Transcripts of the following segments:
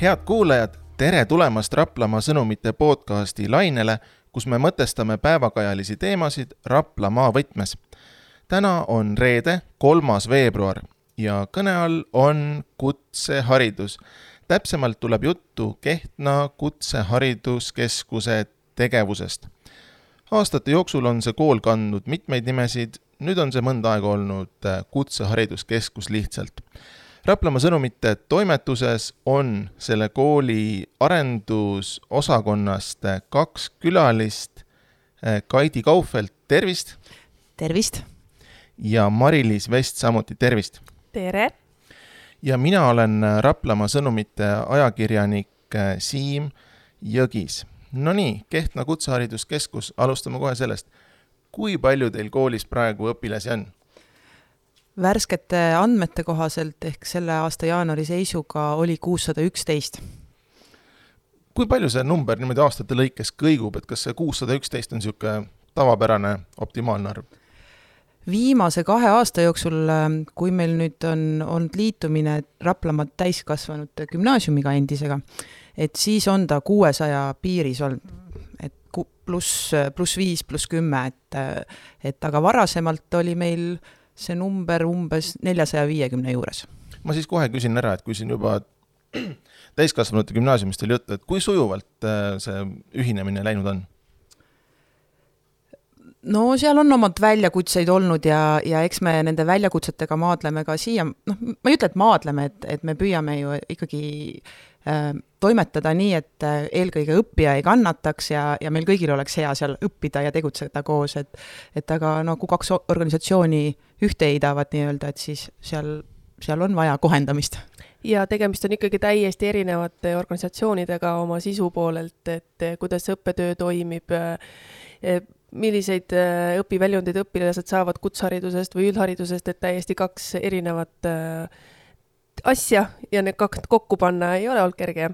head kuulajad, tere tulemast Raplamaa sõnumite podcasti lainele, kus me mõtestame päevakajalisi teemasid Raplamaa võtmes. täna on reede, kolmas veebruar ja kõne all on kutseharidus. täpsemalt tuleb juttu Kehtna Kutsehariduskeskuse tegevusest. aastate jooksul on see kool kandnud mitmeid nimesid, nüüd on see mõnda aega olnud Kutsehariduskeskus lihtsalt Raplamaa sõnumite toimetuses on selle kooli arendusosakonnast kaks külalist. Kaidi Kaufeld, tervist! tervist! ja Mari-Liis Vest samuti, tervist! tere! ja mina olen Raplamaa sõnumite ajakirjanik Siim Jõgis. Nonii, Kehtna Kutsehariduskeskus, alustame kohe sellest. kui palju teil koolis praegu õpilasi on? Värskete andmete kohaselt ehk selle aasta jaanuari seisuga oli kuussada üksteist. kui palju see number niimoodi aastate lõikes kõigub, et kas see kuussada üksteist on niisugune tavapärane optimaalne arv? viimase kahe aasta jooksul, kui meil nüüd on olnud liitumine Raplamaa täiskasvanute gümnaasiumiga endisega, et siis on ta kuuesaja piiris olnud, et pluss, pluss viis, pluss kümme, et, et aga varasemalt oli meil äh, see number umbes neljasaja viiekümne juures. ma siis kohe küsin ära, et kui siin juba täiskasvanute gümnaasiumist oli juttu, et kui sujuvalt äh, see ühinemine läinud on? no seal on omad väljakutseid olnud ja, ja eks me nende väljakutsetega maadleme ka siia, noh, ma ei ütle, et maadleme, et, et me püüame ju ikkagi toimetada nii, et äh, eelkõige õppija ei kannataks ja, ja meil kõigil oleks hea seal õppida ja tegutseda koos, et et aga no kui kaks organisatsiooni ühte heidavad nii-öelda, et siis seal, seal on vaja kohendamist. ja tegemist on ikkagi täiesti erinevate organisatsioonidega oma sisu poolelt, et äh, kuidas õppetöö toimib, äh, milliseid õpiväljundeid õpilased saavad kutseharidusest või üldharidusest, et täiesti kaks erinevat asja ja need kaks kokku panna ei ole olnud kerge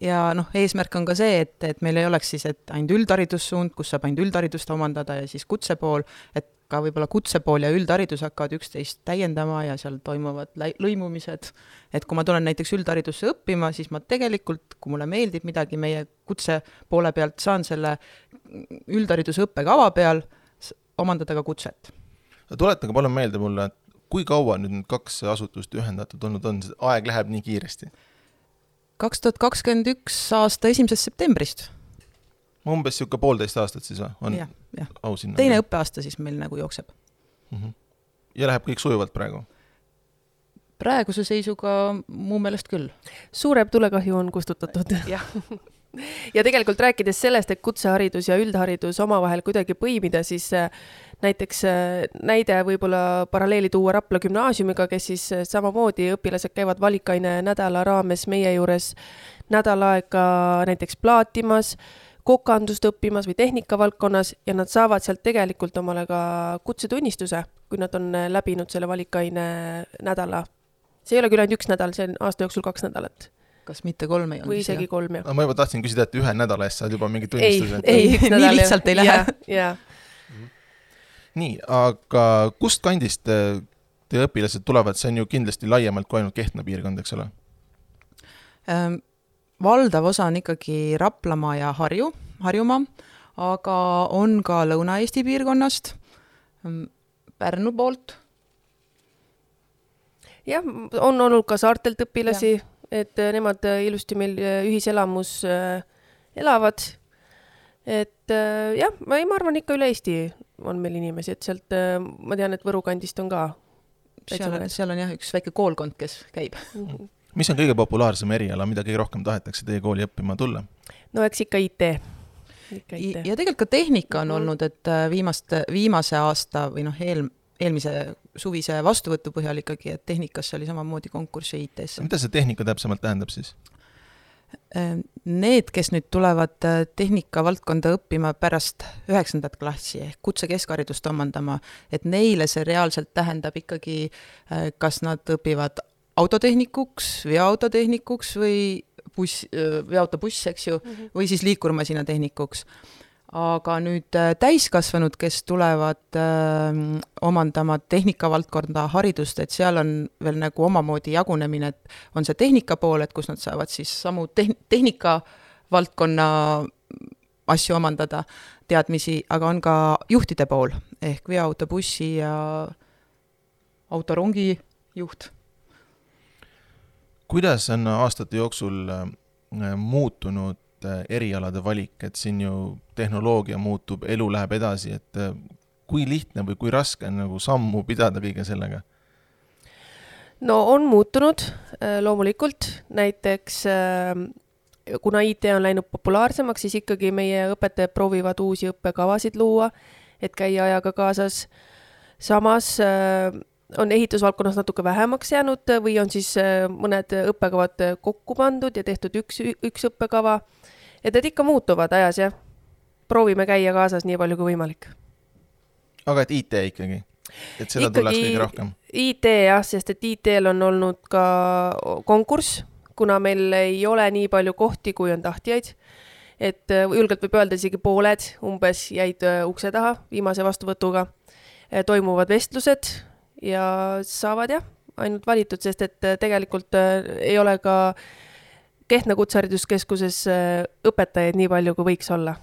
ja noh, eesmärk on ka see, et, et meil ei oleks siis, et ainult üldharidussuund, kus saab ainult üldharidust omandada ja siis kutsepool, et ka võib-olla kutsepool ja üldharidus hakkavad üksteist täiendama ja seal toimuvad lõimumised. et kui ma tulen näiteks üldharidusse õppima, siis ma tegelikult, kui mulle meeldib midagi meie kutse poole pealt, saan selle üldhariduse õppekava peal omandada ka kutset. tuletage palun meelde mulle, et kui kaua nüüd need kaks asutust ühendatud olnud on, aeg läheb nii kiiresti kaks tuhat kakskümmend üks aasta esimesest septembrist. umbes niisugune poolteist aastat siis või? on jah, jah. au sinna? teine õppeaasta siis meil nagu jookseb mm. -hmm. ja läheb kõik sujuvalt praegu? praeguse seisuga mu meelest küll. suurem tulekahju on kustutatud. jah ja tegelikult rääkides sellest, et kutseharidus ja üldharidus omavahel kuidagi põimida, siis äh, näiteks äh, näide võib-olla paralleeli tuua Rapla gümnaasiumiga, kes siis äh, samamoodi õpilased käivad valikaine nädala raames meie juures nädal aega näiteks plaatimas, kokandust õppimas või tehnikavaldkonnas ja nad saavad sealt tegelikult omale ka kutsetunnistuse, kui nad on läbinud selle valikaine nädala. see ei ole küll ainult üks nädal, see on aasta jooksul kaks nädalat kas mitte kolm ei olnud? või isegi kolm, jah. no ma juba tahtsin küsida, et ühe nädala eest saad juba mingi tunnistuse. ei, ei, nii lihtsalt ei lähe. jaa. nii, aga kust kandist teie õpilased tulevad, see on ju kindlasti laiemalt kui ainult Kehtna piirkond, eks ole ähm,? valdav osa on ikkagi Raplamaa ja Harju, Harjumaa, aga on ka Lõuna-Eesti piirkonnast, ähm, Pärnu poolt. jah, on olnud ka saartelt õpilasi et äh, nemad äh, ilusti meil äh, ühiselamus elavad. et jah, ma ei, ma arvan ikka üle Eesti on meil inimesi, et sealt ma tean, et Võru kandist on ka. seal on, seal on jah, üks väike koolkond, kes käib mm. -hmm. mis on kõige populaarsem eriala, mida kõige rohkem tahetakse teie kooli õppima tulla? no eks ikka IT ja tegelikult ka tehnika on mm -hmm. olnud, et viimast, viimase aasta või noh, eel, eelmise suvise vastuvõtu põhjal ikkagi, et tehnikasse oli samamoodi konkurss ja IT-sse. mida see tehnika täpsemalt tähendab siis? Ehm, need, kes nüüd tulevad äh, tehnikavaldkonda õppima pärast üheksandat klassi ehk kutsekeskharidust omandama, et neile see reaalselt tähendab ikkagi, äh, kas nad õpivad autotehnikuks, veoautotehnikuks või buss, äh, veoautobuss, eks ju mm, -hmm. või siis liikurmasinatehnikuks aga nüüd äh, täiskasvanud, kes tulevad äh, omandama tehnikavaldkonda haridust, et seal on veel nagu omamoodi jagunemine, et on see tehnika pool, et kus nad saavad siis samu tehn-, tehnikavaldkonna asju omandada, teadmisi, aga on ka juhtide pool ehk veoautobussi ja autorongi juht. kuidas on aastate jooksul äh, muutunud äh, erialade valik, et siin ju tehnoloogia muutub, elu läheb edasi, et äh, kui lihtne või kui raske on nagu sammu pidada kõige sellega? no on muutunud loomulikult, näiteks kuna IT on läinud populaarsemaks, siis ikkagi meie õpetajad proovivad uusi õppekavasid luua, et käia ajaga kaasas. samas on ehitusvaldkonnas natuke vähemaks jäänud või on siis äh, mõned õppekavad kokku pandud ja tehtud üks, üks õppekava. Et need ikka muutuvad ajas, jah. proovime käia kaasas nii palju kui võimalik. aga et IT ikkagi? et seda ikkagi tuleks kõige rohkem? IT jah, sest et IT-l on olnud ka konkurss, kuna meil ei ole nii palju kohti, kui on tahtjaid et äh, julgelt võib öelda, isegi pooled umbes jäid äh, ukse taha viimase vastuvõtuga. toimuvad vestlused ja saavad jah, ainult valitud, sest et äh, tegelikult äh, ei ole ka Kehtna Kutsehariduskeskuses äh, õpetajaid nii palju, kui võiks olla.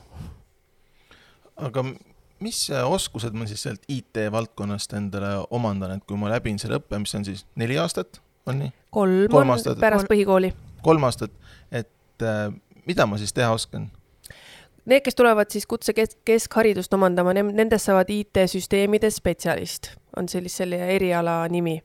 aga mis oskused ma siis sealt IT-valdkonnast endale omandan, et kui ma läbin selle õppe, mis on siis neli aastat, on nii? kolm, kolm aastat, pärast põhikooli. kolm aastat, et äh, mida ma siis teha oskan? Need, kes tulevad siis kutse kesk, keskharidust omandama, nendest saavad IT-süsteemide spetsialist, on sellise, selle eriala nimi.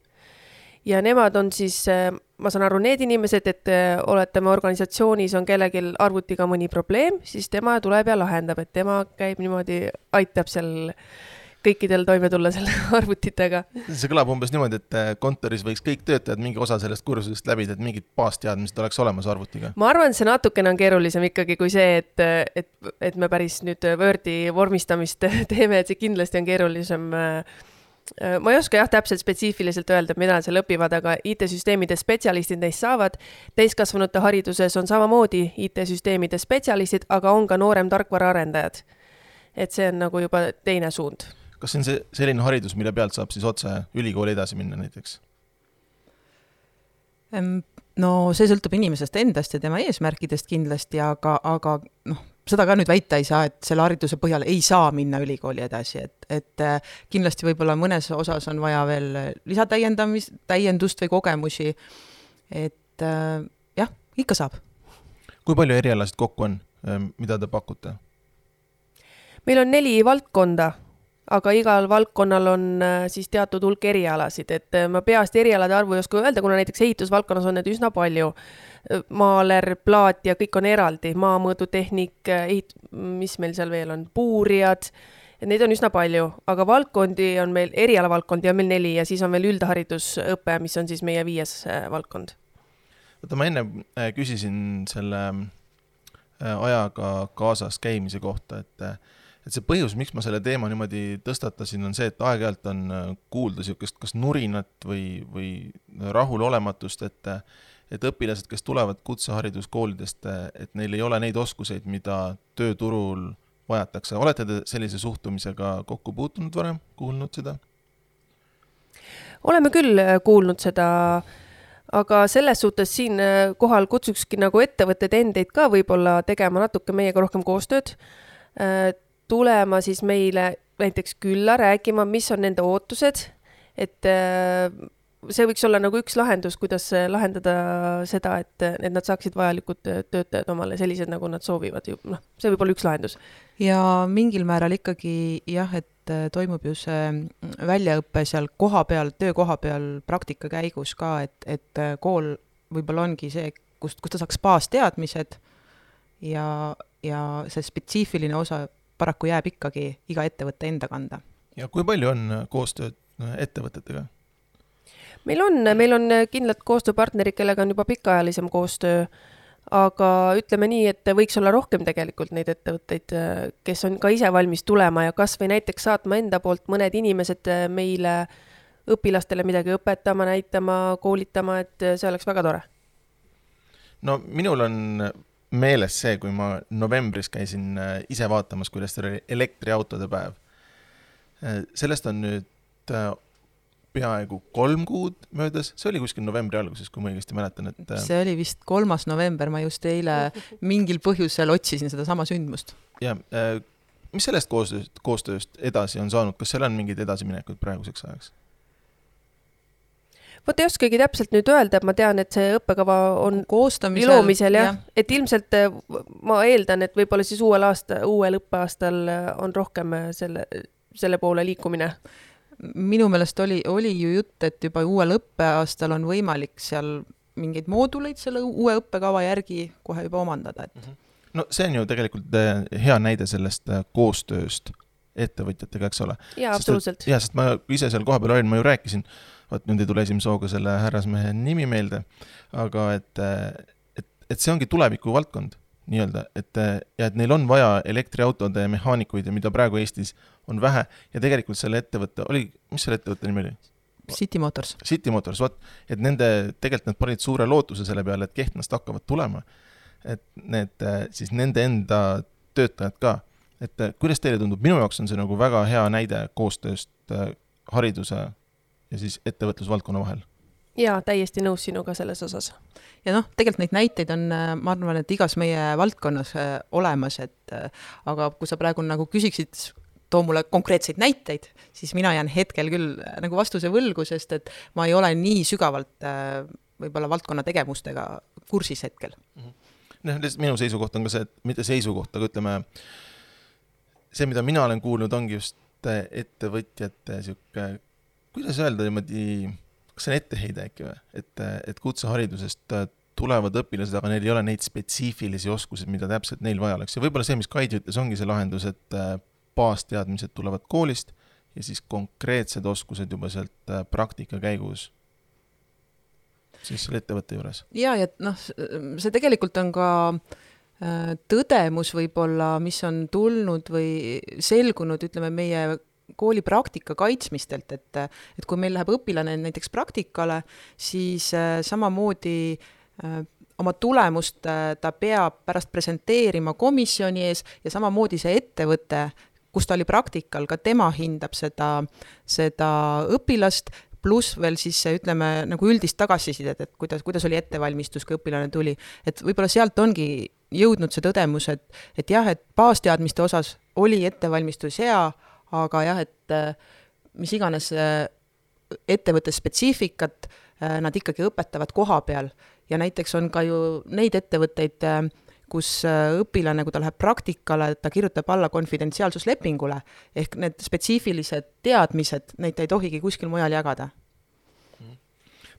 ja nemad on siis, äh, ma saan aru, need inimesed, et äh, oletame, organisatsioonis on kellelgi arvutiga mõni probleem, siis tema tuleb ja lahendab, et tema käib niimoodi, aitab seal kõikidel toime tulla selle arvutitega. see kõlab umbes niimoodi, et äh, kontoris võiks kõik töötajad mingi osa sellest kursusest läbida, et mingid baasteadmised oleks olemas arvutiga. ma arvan, et see natukene on keerulisem ikkagi kui see, et, et, et me päris nüüd Wordi vormistamist teeme, et see kindlasti on keerulisem äh, ma ei oska jah, täpselt spetsiifiliselt öelda, mida nad seal õpivad, aga IT-süsteemide spetsialistid neist saavad. täiskasvanute hariduses on samamoodi IT-süsteemide spetsialistid, aga on ka noorem tarkvaraarendajad. et see on nagu juba teine suund kas see on see selline haridus, mille pealt saab siis otse ülikooli edasi minna näiteks? no see sõltub inimesest endast ja tema eesmärkidest kindlasti, aga, aga noh, seda ka nüüd väita ei saa, et selle hariduse põhjal ei saa minna ülikooli edasi, et, et äh, kindlasti võib-olla mõnes osas on vaja veel lisatäiendamist, täiendust või kogemusi, et äh, jah, ikka saab. kui palju erialasid kokku on, äh, mida te pakute? meil on neli valdkonda aga igal valdkonnal on äh, siis teatud hulk erialasid, et äh, ma peast erialade arvu ei oska öelda, kuna näiteks ehitusvaldkonnas on neid üsna palju. Äh, maaler, plaat ja kõik on eraldi, maamõõdutehnik, ehit-, mis meil seal veel on, puurijad, et neid on üsna palju, aga valdkondi on meil, erialavaldkondi on meil neli ja siis on veel üldharidusõpe, mis on siis meie viies valdkond. oota, ma enne küsisin selle ajaga kaasas käimise kohta, et et see põhjus, miks ma selle teema niimoodi tõstatasin, on see, et aeg-ajalt on äh, kuulda niisugust kas nurinat või, või rahulolematust, et et õpilased, kes tulevad kutsehariduskoolidest, et neil ei ole neid oskuseid, mida tööturul vajatakse. olete te sellise suhtumisega kokku puutunud varem, kuulnud seda? oleme küll äh, kuulnud seda, aga selles suhtes siinkohal äh, kutsukski nagu ettevõtteid endeid ka võib-olla tegema natuke meiega rohkem koostööd tulema siis meile näiteks külla rääkima, mis on nende ootused, et äh, see võiks olla nagu üks lahendus, kuidas lahendada seda, et, et nad saaksid vajalikud töötajad omale sellised, nagu nad soovivad. Ju, noh, see võib olla üks lahendus. ja mingil määral ikkagi jah, et äh, toimub ju see väljaõpe seal kohapeal, töökoha peal praktika käigus ka, et, et äh, kool võib-olla ongi see, kust, kust ta saaks baasteadmised. Ja, ja see spetsiifiline osa paraku jääb ikkagi iga ettevõtte enda kanda. ja kui palju on äh, koostööd äh, ettevõtetega? meil on, meil on äh, kindlad koostööpartnerid, kellega on juba pikaajalisem koostöö, aga ütleme nii, et võiks olla rohkem tegelikult neid ettevõtteid, kes on ka ise valmis tulema ja kas või näiteks saatma enda poolt mõned inimesed meile õpilastele midagi õpetama, näitama, koolitama, et see oleks väga tore. no minul on meeles see, kui ma novembris käisin äh, ise vaatamas, kuidas teil oli elektriautode päev. Äh, sellest on nüüd äh, peaaegu kolm kuud möödas, see oli kuskil novembri alguses, kui ma õigesti mäletan, et see oli vist kolmas november, ma just eile mingil põhjusel otsisin sedasama sündmust. jah, mis sellest koostööst, koostööst edasi on saanud, kas seal on mingeid edasiminekuid praeguseks ajaks? Vot ei oskagi täpselt nüüd öelda, et ma tean, et see õppekava on koostamisel, loomisel jah ja., et ilmselt äh, ma eeldan, et võib-olla siis uuel aasta, uuel õppeaastal äh, on rohkem äh, selle, selle poole liikumine. minu meelest oli, oli ju jutt, et juba uuel õppeaastal on võimalik seal mingeid mooduleid selle uue õppekava järgi kohe juba omandada, et mm. -hmm. no see on ju tegelikult hea näide sellest koostööst ettevõtjatega, eks ole. jaa, absoluutselt. jaa, sest ma ise seal kohapeal olin, ma ju rääkisin vot nüüd ei tule esimese hooga selle härrasmehe nimi meelde, aga et, et, et see ongi tuleviku valdkond nii-öelda, et ja et neil on vaja elektriautode mehaanikuid ja mida praegu Eestis on vähe ja tegelikult selle ettevõtte, oli, mis selle ettevõtte nimi oli? City Motors. City Motors, vot, et nende, tegelikult nad panid suure lootuse selle peale, et Kehtnast hakkavad tulema. et need siis nende enda töötajad ka, et kuidas teile tundub, minu jaoks on see nagu väga hea näide koostööst hariduse ja siis ettevõtlusvaldkonna vahel jaa, täiesti nõus sinuga selles osas. ja noh, tegelikult neid näiteid on, äh, ma arvan, et igas meie valdkonnas äh, olemas, et äh, aga kui sa praegu nagu küsiksid, too mulle konkreetseid näiteid, siis mina jään hetkel küll nagu vastuse võlgu, sest et ma ei ole nii sügavalt võib-olla valdkonna tegevustega kursis hetkel. Mhm. noh, lihtsalt minu seisukoht on ka see, et mitte seisukoht, aga ütleme, see, mida mina olen kuulnud, ongi just ettevõtjate niisugune kuidas öelda niimoodi, kas see on etteheide äkki või, et, et kutseharidusest tulevad õpilased, aga neil ei ole neid spetsiifilisi oskusi, mida täpselt neil vaja oleks ja võib-olla see, mis Kaidi ütles, ongi see lahendus, et äh, baasteadmised tulevad koolist ja siis konkreetsed oskused juba sealt äh, praktika käigus siis selle ettevõtte juures. ja, ja noh, see tegelikult on ka äh, tõdemus võib-olla, mis on tulnud või selgunud, ütleme, meie koolipraktika kaitsmistelt, et, et kui meil läheb õpilane näiteks praktikale, siis äh, samamoodi äh, oma tulemust äh, ta peab pärast presenteerima komisjoni ees ja samamoodi see ettevõte, kus ta oli praktikal, ka tema hindab seda, seda õpilast, pluss veel siis ütleme, nagu üldist tagasisidet, et kuidas, kuidas oli ettevalmistus, kui õpilane tuli. et võib-olla sealt ongi jõudnud see tõdemus, et, et jah, et baasteadmiste osas oli ettevalmistus hea, aga jah, et äh, mis iganes äh, ettevõtte spetsiifikat äh, nad ikkagi õpetavad koha peal ja näiteks on ka ju neid ettevõtteid, kus õpilane, kui ta läheb praktikale, ta kirjutab alla konfidentsiaalsuslepingule, ehk need spetsiifilised teadmised, neid ta ei tohigi kuskil mujal jagada.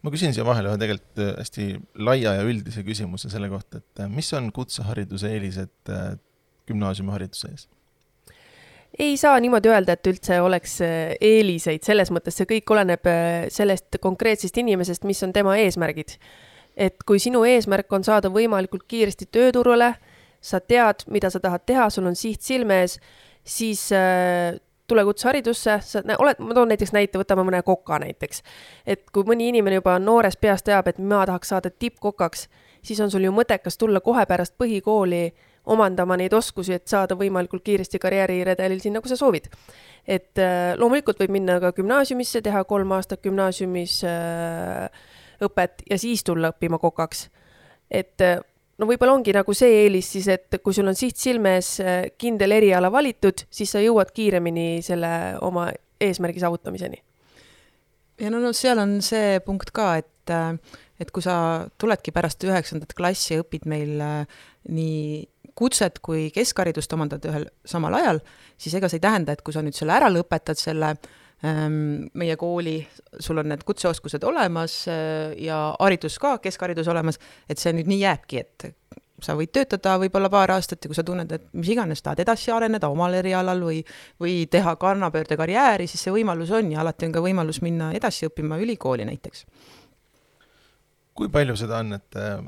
ma küsin siia vahele ühe tegelikult hästi laia ja üldise küsimuse selle kohta, et mis on kutsehariduse eelised gümnaasiumihariduse ees? ei saa niimoodi öelda, et üldse oleks äh, eeliseid, selles mõttes see kõik oleneb äh, sellest konkreetsest inimesest, mis on tema eesmärgid. Et kui sinu eesmärk on saada võimalikult kiiresti tööturule, sa tead, mida sa tahad teha, sul on siht silme ees, siis äh, tule kutseharidusse, sa oled, ma toon näiteks näite, võtame mõne koka näiteks. et kui mõni inimene juba noorest peast teab, et ma tahaks saada tippkokaks, siis on sul ju mõttekas tulla kohe pärast põhikooli omandama neid oskusi, et saada võimalikult kiiresti karjääriredelil sinna, kui sa soovid. et äh, loomulikult võib minna ka gümnaasiumisse, teha kolm aastat gümnaasiumis äh, õpet ja siis tulla õppima kokaks. et äh, no võib-olla ongi nagu see eelis siis, et kui sul on siht silme ees, kindel eriala valitud, siis sa jõuad kiiremini selle oma eesmärgi saavutamiseni. ja no, no seal on see punkt ka, et et kui sa tuledki pärast üheksandat klassi, õpid meil nii kutset kui keskharidust omandad ühel samal ajal, siis ega see ei tähenda, et kui sa nüüd selle ära lõpetad, selle ähm, meie kooli, sul on need kutseoskused olemas äh, ja haridus ka, keskharidus olemas, et see nüüd nii jääbki, et sa võid töötada võib-olla paar aastat ja kui sa tunned, et mis iganes, tahad edasi areneda omal erialal või, või teha kannapöörde karjääri, siis see võimalus on ja alati on ka võimalus minna edasi õppima ülikooli näiteks. kui palju seda on, et äh,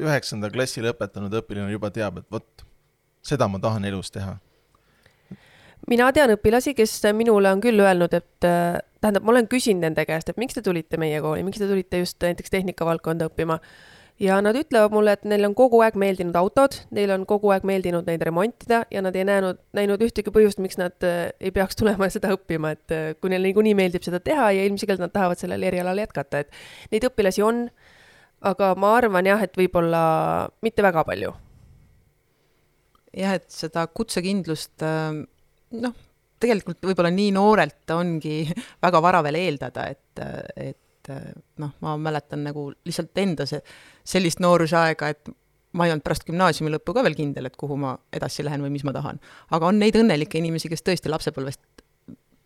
üheksanda klassi lõpetanud õpilane juba teab, et vot, seda ma tahan elus teha? Mina tean õpilasi, kes minule on küll öelnud, et äh, tähendab, ma olen küsinud nende käest, et miks te tulite meie kooli, miks te tulite just näiteks tehnikavaldkonda õppima. ja nad ütlevad mulle, et neile on kogu aeg meeldinud autod, neile on kogu aeg meeldinud neid remontida ja nad ei näinud, näinud ühtegi põhjust, miks nad äh, ei peaks tulema seda õppima, et äh, kui neile niikuinii meeldib seda teha ja ilmselgelt nad tahavad sellel erialal jätkata, et neid õpilasi on, aga ma arvan jah, et võib-olla mitte väga palju. jah, et seda kutsekindlust noh, tegelikult võib-olla nii noorelt ongi väga vara veel eeldada, et, et noh, ma mäletan nagu lihtsalt enda see, sellist noorusaega, et ma ei olnud pärast gümnaasiumi lõppu ka veel kindel, et kuhu ma edasi lähen või mis ma tahan. aga on neid õnnelikke inimesi, kes tõesti lapsepõlvest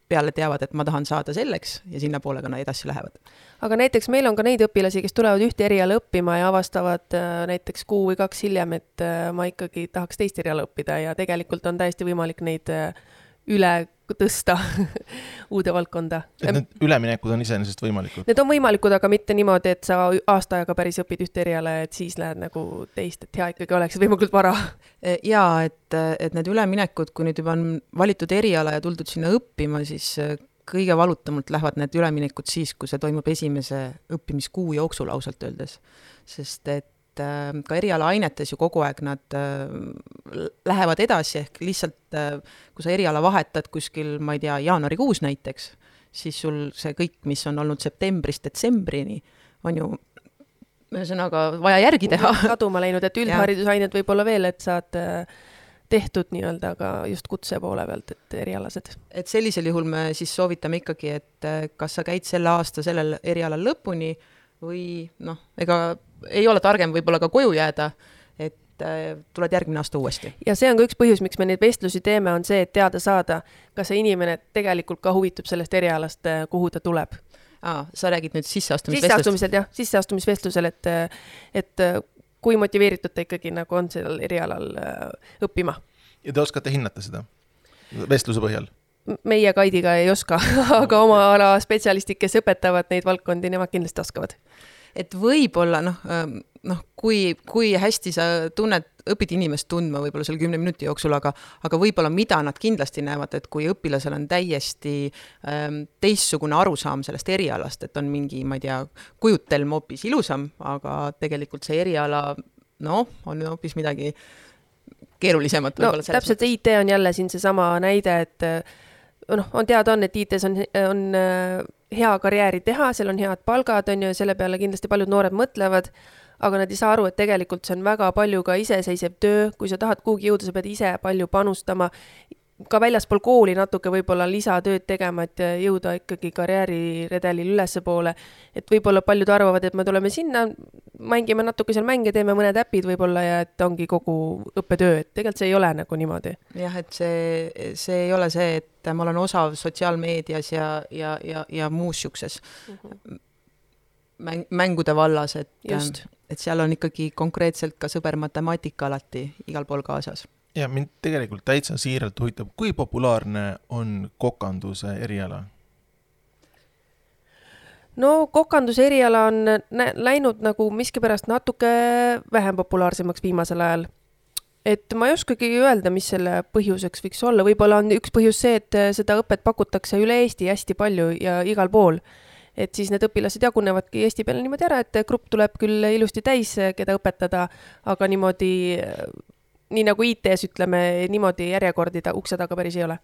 peale teavad, et ma tahan saada selleks ja sinnapoole ka nad edasi lähevad. aga näiteks meil on ka neid õpilasi, kes tulevad ühte eriala õppima ja avastavad äh, näiteks kuu või kaks hiljem, et äh, ma ikkagi tahaks teist eriala õppida ja tegelikult on täiesti võimalik neid äh, üle tõsta uude valdkonda. et need üleminekud on iseenesest võimalikud? Need on võimalikud, aga mitte niimoodi, et sa aasta aega päris õpid ühte eriala ja et siis lähed nagu teist, et hea ikkagi oleks võimalikult vara. E, jaa, et, et need üleminekud, kui nüüd juba on valitud eriala ja tuldud sinna õppima, siis e, kõige valutamalt lähevad need üleminekud siis, kui see toimub esimese õppimiskuu jooksul ausalt öeldes. sest et et äh, ka erialaainetes ju kogu aeg nad äh, lähevad edasi, ehk lihtsalt äh, kui sa eriala vahetad kuskil, ma ei tea, jaanuarikuus näiteks, siis sul see kõik, mis on olnud septembrist detsembrini, on ju ühesõnaga vaja järgi teha. kaduma läinud, et üldharidusained võib-olla veel, et saad tehtud nii-öelda ka just kutse poole pealt, et erialased. et sellisel juhul me siis soovitame ikkagi, et kas sa käid selle aasta sellel erialal lõpuni või noh, ega ei ole targem võib-olla ka koju jääda, et äh, tuled järgmine aasta uuesti. ja see on ka üks põhjus, miks me neid vestlusi teeme, on see, et teada saada, kas see inimene tegelikult ka huvitub sellest erialast, äh, kuhu ta tuleb. aa, sa räägid nüüd sisseastumisvestlust? sisseastumisel jah, sisseastumisvestlusel, et, et kui motiveeritud ta ikkagi nagu on sellel erialal äh, õppima. ja te oskate hinnata seda vestluse põhjal? meie Kaidiga ei oska aga oma ala spetsialistid, kes õpetavad neid valdkondi, nemad kindlasti oskavad et võib-olla noh, ähm, noh, kui, kui hästi sa tunned, õpid inimest tundma võib-olla selle kümne minuti jooksul, aga, aga võib-olla mida nad kindlasti näevad, et kui õpilasel on täiesti ähm, teistsugune arusaam sellest erialast, et on mingi, ma ei tea, kujutelm hoopis ilusam, aga tegelikult see eriala noh, on hoopis midagi keerulisemat no,. täpselt, IT on jälle siin seesama näide, et noh, on teada on, et IT-s on, on äh, hea karjääri teha, seal on head palgad, on ju, selle peale kindlasti paljud noored mõtlevad, aga nad ei saa aru, et tegelikult see on väga palju ka iseseisev töö, kui sa tahad kuhugi jõuda, sa pead ise palju panustama, ka väljaspool kooli natuke võib-olla lisatööd tegema, et jõuda ikkagi karjääriredelil ülespoole. et võib-olla paljud arvavad, et me tuleme sinna, mängime natuke seal mänge, teeme mõned äpid võib-olla ja et ongi kogu õppetöö, et tegelikult see ei ole nagu niimoodi. jah, et see, see ei ole see, et ma olen osav sotsiaalmeedias ja, ja, ja, ja muus niisuguses mm -hmm. mäng, mängude vallas, et, et seal on ikkagi konkreetselt ka sõber matemaatika alati igal pool kaasas ja mind tegelikult täitsa siiralt huvitab, kui populaarne on kokanduse eriala? no kokanduse eriala on läinud nagu miskipärast natuke vähem populaarsemaks viimasel ajal. et ma ei oskagi öelda, mis selle põhjuseks võiks olla, võib-olla on üks põhjus see, et seda õpet pakutakse üle Eesti hästi palju ja igal pool et siis need õpilased jagunevadki Eesti peale niimoodi ära, et grupp tuleb küll ilusti täis, keda õpetada, aga niimoodi nii nagu IT-s ütleme niimoodi järjekordi ta ukse taga päris ei ole?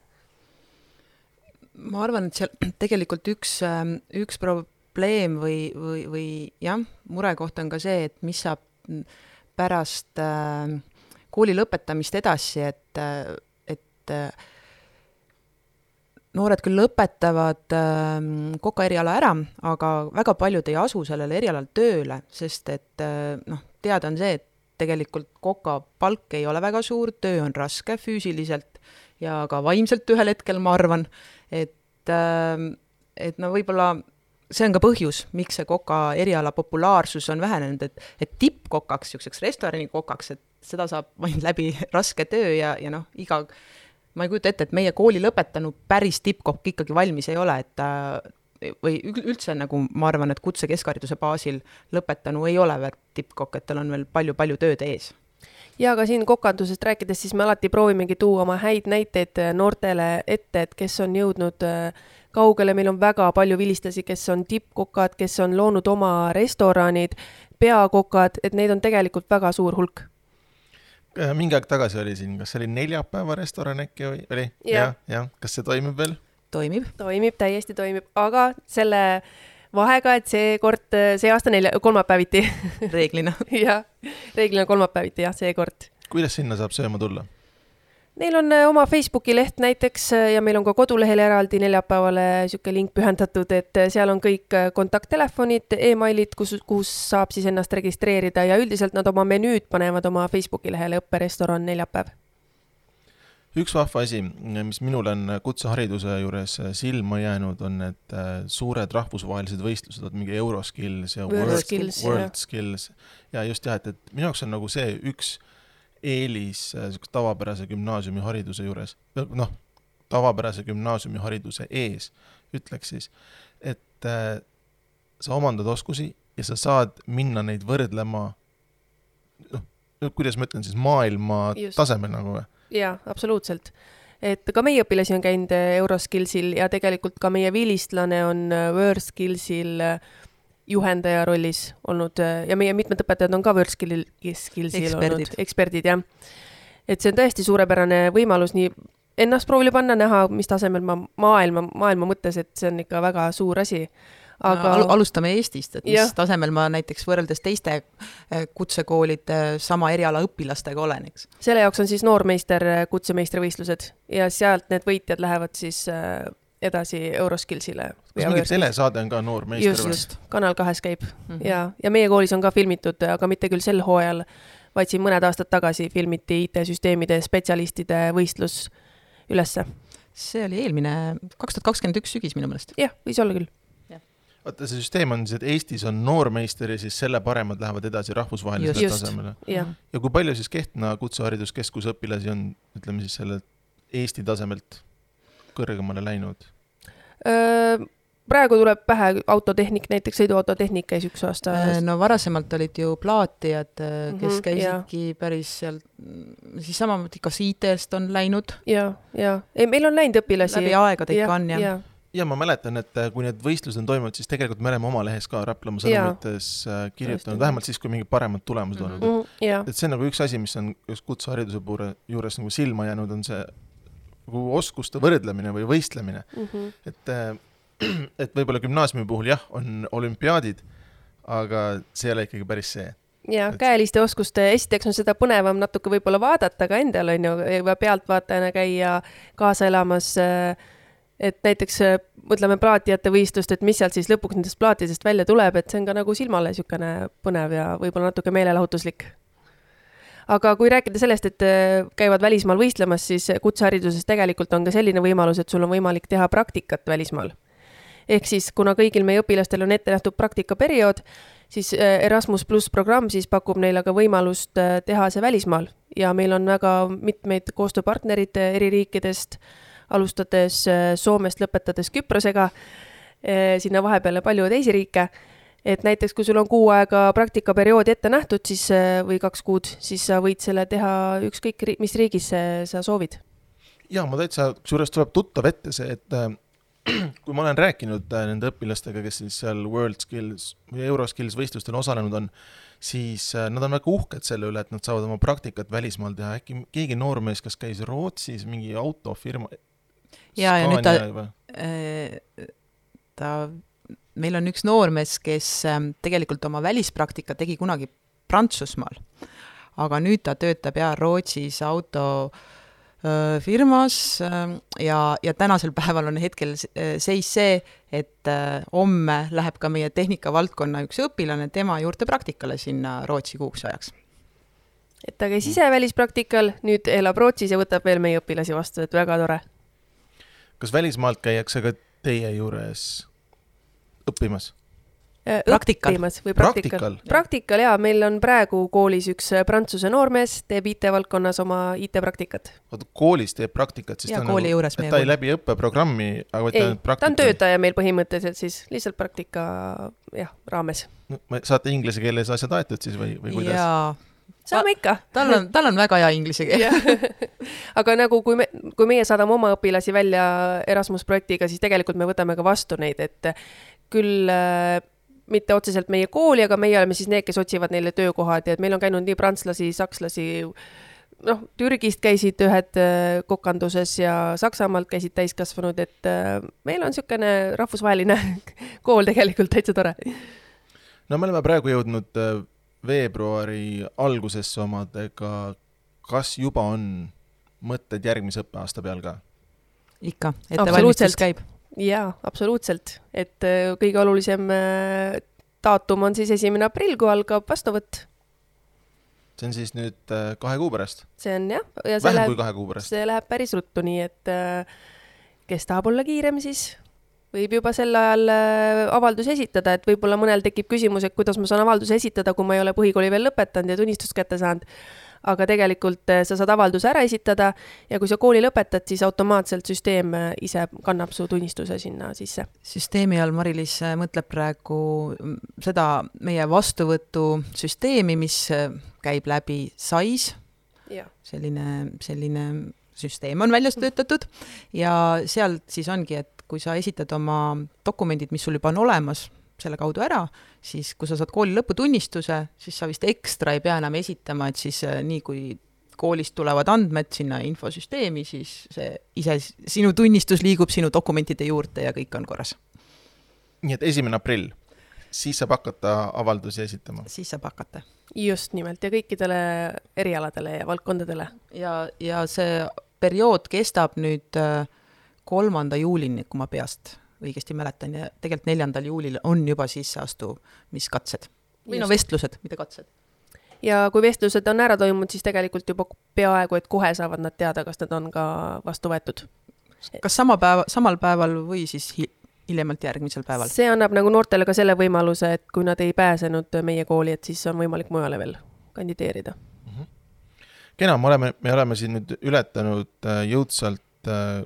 ma arvan, et seal tegelikult üks, ähm, üks probleem või, või, või jah, murekoht on ka see, et mis saab pärast äh, kooli lõpetamist edasi, et, äh, et äh, noored küll lõpetavad äh, koka eriala ära, aga väga paljud ei asu sellele erialal tööle, sest et äh, noh, teada on see, et tegelikult koka palk ei ole väga suur, töö on raske füüsiliselt ja ka vaimselt ühel hetkel, ma arvan, et, ähm, et no võib-olla see on ka põhjus, miks see koka eriala populaarsus on vähenenud, et, et tippkokaks, niisuguseks restoranikokaks, et seda saab ainult läbi raske töö ja, ja noh, iga, ma ei kujuta ette, et meie kooli lõpetanu päris tippkokk ikkagi valmis ei ole, et ta või üldse nagu ma arvan, et kutse keskhariduse baasil lõpetanu ei ole veel tippkokk, et tal on veel palju-palju tööd ees ja aga siin kokandusest rääkides, siis me alati proovimegi tuua oma häid näiteid noortele ette, et kes on jõudnud äh, kaugele, meil on väga palju vilistlasi, kes on tippkokad, kes on loonud oma restoranid, peakokad, et neid on tegelikult väga suur hulk Äh, mingi aeg tagasi oli siin, kas see oli neljapäeva restoran äkki või oli ja.? jah, jah, kas see toimib veel? Toimib. toimib, täiesti toimib, aga selle vahega, et seekord, see aasta nelja, kolmapäeviti reeglina jah, reeglina kolmapäeviti jah, seekord. kuidas sinna saab sööma tulla? Neil on äh, oma Facebooki leht näiteks äh, ja meil on ka kodulehel eraldi neljapäevale niisugune link pühendatud, et äh, seal on kõik kontakttelefonid e, emailid, kus, kus saab siis ennast registreerida ja üldiselt nad oma menüüd panevad oma Facebooki lehele õpperestoran neljapäev. Üks vahva asi, mis minul on kutsehariduse juures silma jäänud, on need suured rahvusvahelised võistlused, vot mingi Euroskills ja World, World Skills, World Skills ja just jah, et, et minu jaoks on nagu see üks eelis niisuguse tavapärase gümnaasiumihariduse juures, noh, tavapärase gümnaasiumihariduse ees, ütleks siis, et äh, sa omandad oskusi ja sa saad minna neid võrdlema noh, kuidas ma ütlen siis, maailma Just. tasemel nagu või? Jaa, absoluutselt. et ka meie õpilasi on käinud Euroskillsil ja tegelikult ka meie vilistlane on WorldSkillsil äh, juhendaja rollis olnud äh, ja meie mitmed õpetajad on ka WordSkillil, Skillsil olnud eksperdid, jah. et see on tõesti suurepärane võimalus nii ennast proovile panna, näha, mis tasemel ma maailma, maailma mõttes, et see on ikka väga suur asi. Aga no, alustame Eestist, et mis ja. tasemel ma näiteks võrreldes teiste äh, kutsekoolide sama eriala õpilastega olen, eks? selle jaoks on siis noormeister äh, kutsemeistrivõistlused ja sealt need võitjad lähevad siis edasi Euroskillsile. kas mingi telesaade on ka Noor meister just, või? just, Kanal kahes käib mm -hmm. ja, ja meie koolis on ka filmitud, aga mitte küll sel hooajal, vaid siin mõned aastad tagasi filmiti IT-süsteemide spetsialistide võistlus ülesse. see oli eelmine, kaks tuhat kakskümmend üks sügis minu meelest. jah, võis olla küll vaata, see süsteem on siis, et Eestis on noormeister ja siis selle paremad lähevad edasi rahvusvahelisele tasemele. ja kui palju siis Kehtna Kutsehariduskeskuse õpilasi on, ütleme siis selle Eesti tasemelt kõrgemale läinud? praegu tuleb pähe autotehnik, näiteks sõiduautotehnik käis üks aasta. no varasemalt olid ju plaatijad, kes mm -hmm, käisidki ja. päris seal, siis samamoodi kas IT-st on läinud. ja, ja ei, meil on läinud õpilasi. läbi aegade ikka on jah ja. ja ma mäletan, et äh, kui need võistlused on toimunud, siis tegelikult me oleme oma lehes ka Raplamaa sõnumites äh, kirjutanud, vähemalt siis, kui mingid paremad tulemused olnud mm. -hmm, et see on nagu üks asi, mis on just kutsehariduse puhul juures nagu silma jäänud, on see nagu oskuste võrdlemine või võistlemine mm. -hmm. et, äh, et võib-olla gümnaasiumi puhul jah, on olümpiaadid, aga see ei ole ikkagi päris see ja et... käeliste oskuste, esiteks on seda põnevam natuke võib-olla vaadata ka endal on ju, pealtvaatajana käia kaasa elamas. Äh, et näiteks äh, mõtleme plaatijate võistlust, et mis sealt siis lõpuks nendest plaatidest välja tuleb, et see on ka nagu silmale niisugune põnev ja võib-olla natuke meelelahutuslik. Aga kui rääkida sellest, et äh, käivad välismaal võistlemas, siis kutsehariduses tegelikult on ka selline võimalus, et sul on võimalik teha praktikat välismaal. ehk siis, kuna kõigil meie õpilastel on ette nähtud praktikaperiood, siis äh, Erasmus pluss programm siis pakub neile ka võimalust teha see välismaal. Ja meil on väga mitmeid koostööpartnerid eri riikidest, alustades Soomest, lõpetades Küprosega, sinna vahepeale palju teisi riike et näiteks kui sul on kuu aega praktikaperioodi ette nähtud, siis või kaks kuud, siis sa võid selle teha ükskõik, mis riigis sa soovid. ja ma täitsa, kusjuures tuleb tuttav ette see, et äh, kui ma olen rääkinud äh, nende õpilastega, kes siis seal World Skills või Euroskills võistlustel osalenud on, siis äh, nad on väga uhked selle üle, et nad saavad oma praktikat välismaal teha, äkki keegi noormees, kas käis Rootsis mingi autofirma. Ja, ja nüüd ta, ta meil on üks noormees, kes ähm, tegelikult oma välispraktika tegi kunagi Prantsusmaal, aga nüüd ta töötab ja Rootsis auto firmas ähm, ja, ja tänasel päeval on hetkel äh, seis see, et äh, homme läheb ka meie tehnikavaldkonna üks õpilane tema juurde praktikale sinna Rootsi kuuks ajaks. et ta käis ise välispraktikal, nüüd elab Rootsis ja võtab veel meie õpilasi vastu, et väga tore. Kas välismaalt käiakse ka teie juures õppimas? Äh, praktikal. või praktikal, praktikal., praktikal jaa, meil on praegu koolis üks äh, prantsuse noormees, teeb IT-valdkonnas oma IT-praktikat. oota, koolis teeb praktikat, siis ja, ta on nagu, et ta ei läbi õppeprogrammi, aga ainult praktika? ta on töötaja meil põhimõtteliselt siis, lihtsalt praktika jah, raames no,. saate inglise keeles asjad aetud siis või, või kuidas? jaa, saame ikka. tal on, tal on väga hea inglise keel aga nagu, kui me, kui meie saadame oma õpilasi välja Erasmus projektiga, siis tegelikult me võtame ka vastu neid, et küll äh, mitte otseselt meie kooli, aga meie oleme siis need, kes otsivad neile töökohad ja et meil on käinud nii prantslasi, sakslasi, noh, Türgist käisid ühed äh, kokanduses ja Saksamaalt käisid täiskasvanud, et äh, meil on niisugune rahvusvaheline kool tegelikult täitsa tore. no me oleme praegu jõudnud äh, veebruari algusesse omadega, kas juba on mõtted järgmise õppeaasta peal ka? ikka, ettevalmistus käib. jaa, absoluutselt, et kõige olulisem daatum on siis esimene aprill, kui algab vastuvõtt see on siis nüüd äh, kahe kuu pärast? see on jah. vähem läheb, kui kahe kuu pärast? see läheb päris ruttu, nii et äh, kes tahab olla kiirem, siis võib juba sel ajal äh, avaldusi esitada, et võib-olla mõnel tekib küsimus, et kuidas ma saan avalduse esitada, kui ma ei ole põhikooli veel lõpetanud ja tunnistust kätte saanud. Aga tegelikult eh, sa saad avalduse ära esitada ja kui sa kooli lõpetad, siis automaatselt süsteem eh, ise kannab su tunnistuse sinna sisse. süsteemi all Mari-Liis mõtleb praegu mm, seda meie vastuvõtusüsteemi, mis käib läbi SAIS, selline, selline süsteem on välja töötatud ja sealt siis ongi, et kui sa esitad oma dokumendid, mis sul juba on olemas, selle kaudu ära, siis kui sa saad kooli lõputunnistuse, siis sa vist ekstra ei pea enam esitama, et siis äh, nii kui koolist tulevad andmed sinna infosüsteemi, siis see ise, sinu tunnistus liigub sinu dokumentide juurde ja kõik on korras. nii et esimene aprill, siis saab hakata avaldusi esitama? siis saab hakata. just nimelt ja kõikidele erialadele ja valdkondadele. ja, ja see periood kestab nüüd äh, kolmanda juulini, kui ma peast õigesti mäletan ja tegelikult neljandal juulil on juba sisseastumiskatsed või no vestlused, mitte katsed. ja kui vestlused on ära toimunud, siis tegelikult juba peaaegu et kohe saavad nad teada, kas nad on ka vastu võetud. kas sama päeva, samal päeval või siis hi hiljemalt järgmisel päeval? see annab nagu noortele ka selle võimaluse, et kui nad ei pääsenud meie kooli, et siis on võimalik mujale veel kandideerida mm. -hmm. kena, me oleme, me oleme siin nüüd ületanud äh, jõudsalt äh,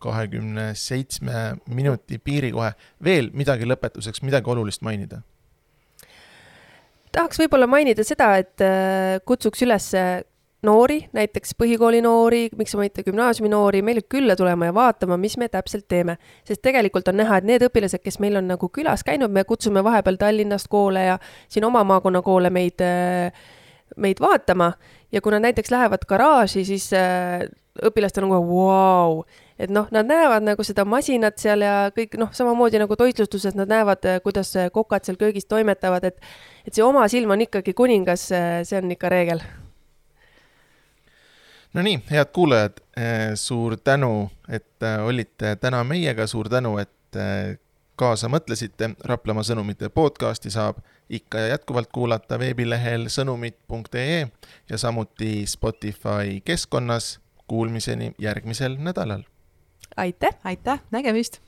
kahekümne seitsme minuti piiri kohe. veel midagi lõpetuseks, midagi olulist mainida? tahaks võib-olla mainida seda, et äh, kutsuks üles noori, näiteks põhikooli noori, miks mitte gümnaasiumi noori, meile külla tulema ja vaatama, mis me täpselt teeme. sest tegelikult on näha, et need õpilased, kes meil on nagu külas käinud, me kutsume vahepeal Tallinnast koole ja siin oma maakonna koole meid, äh, meid vaatama ja kui nad näiteks lähevad garaaži, siis äh, õpilastel on kohe vau wow et noh, nad näevad nagu seda masinat seal ja kõik noh, samamoodi nagu toitlustuses nad näevad, eh, kuidas eh, kokad seal köögis toimetavad, et et see oma silm on ikkagi kuningas, eh, see on ikka reegel. no nii, head kuulajad, suur tänu, et olite täna meiega, suur tänu, et kaasa mõtlesite. Raplamaa sõnumite podcasti saab ikka ja jätkuvalt kuulata veebilehel sõnumid.ee ja samuti Spotify keskkonnas. Kuulmiseni järgmisel nädalal aitäh! aitäh, nägemist!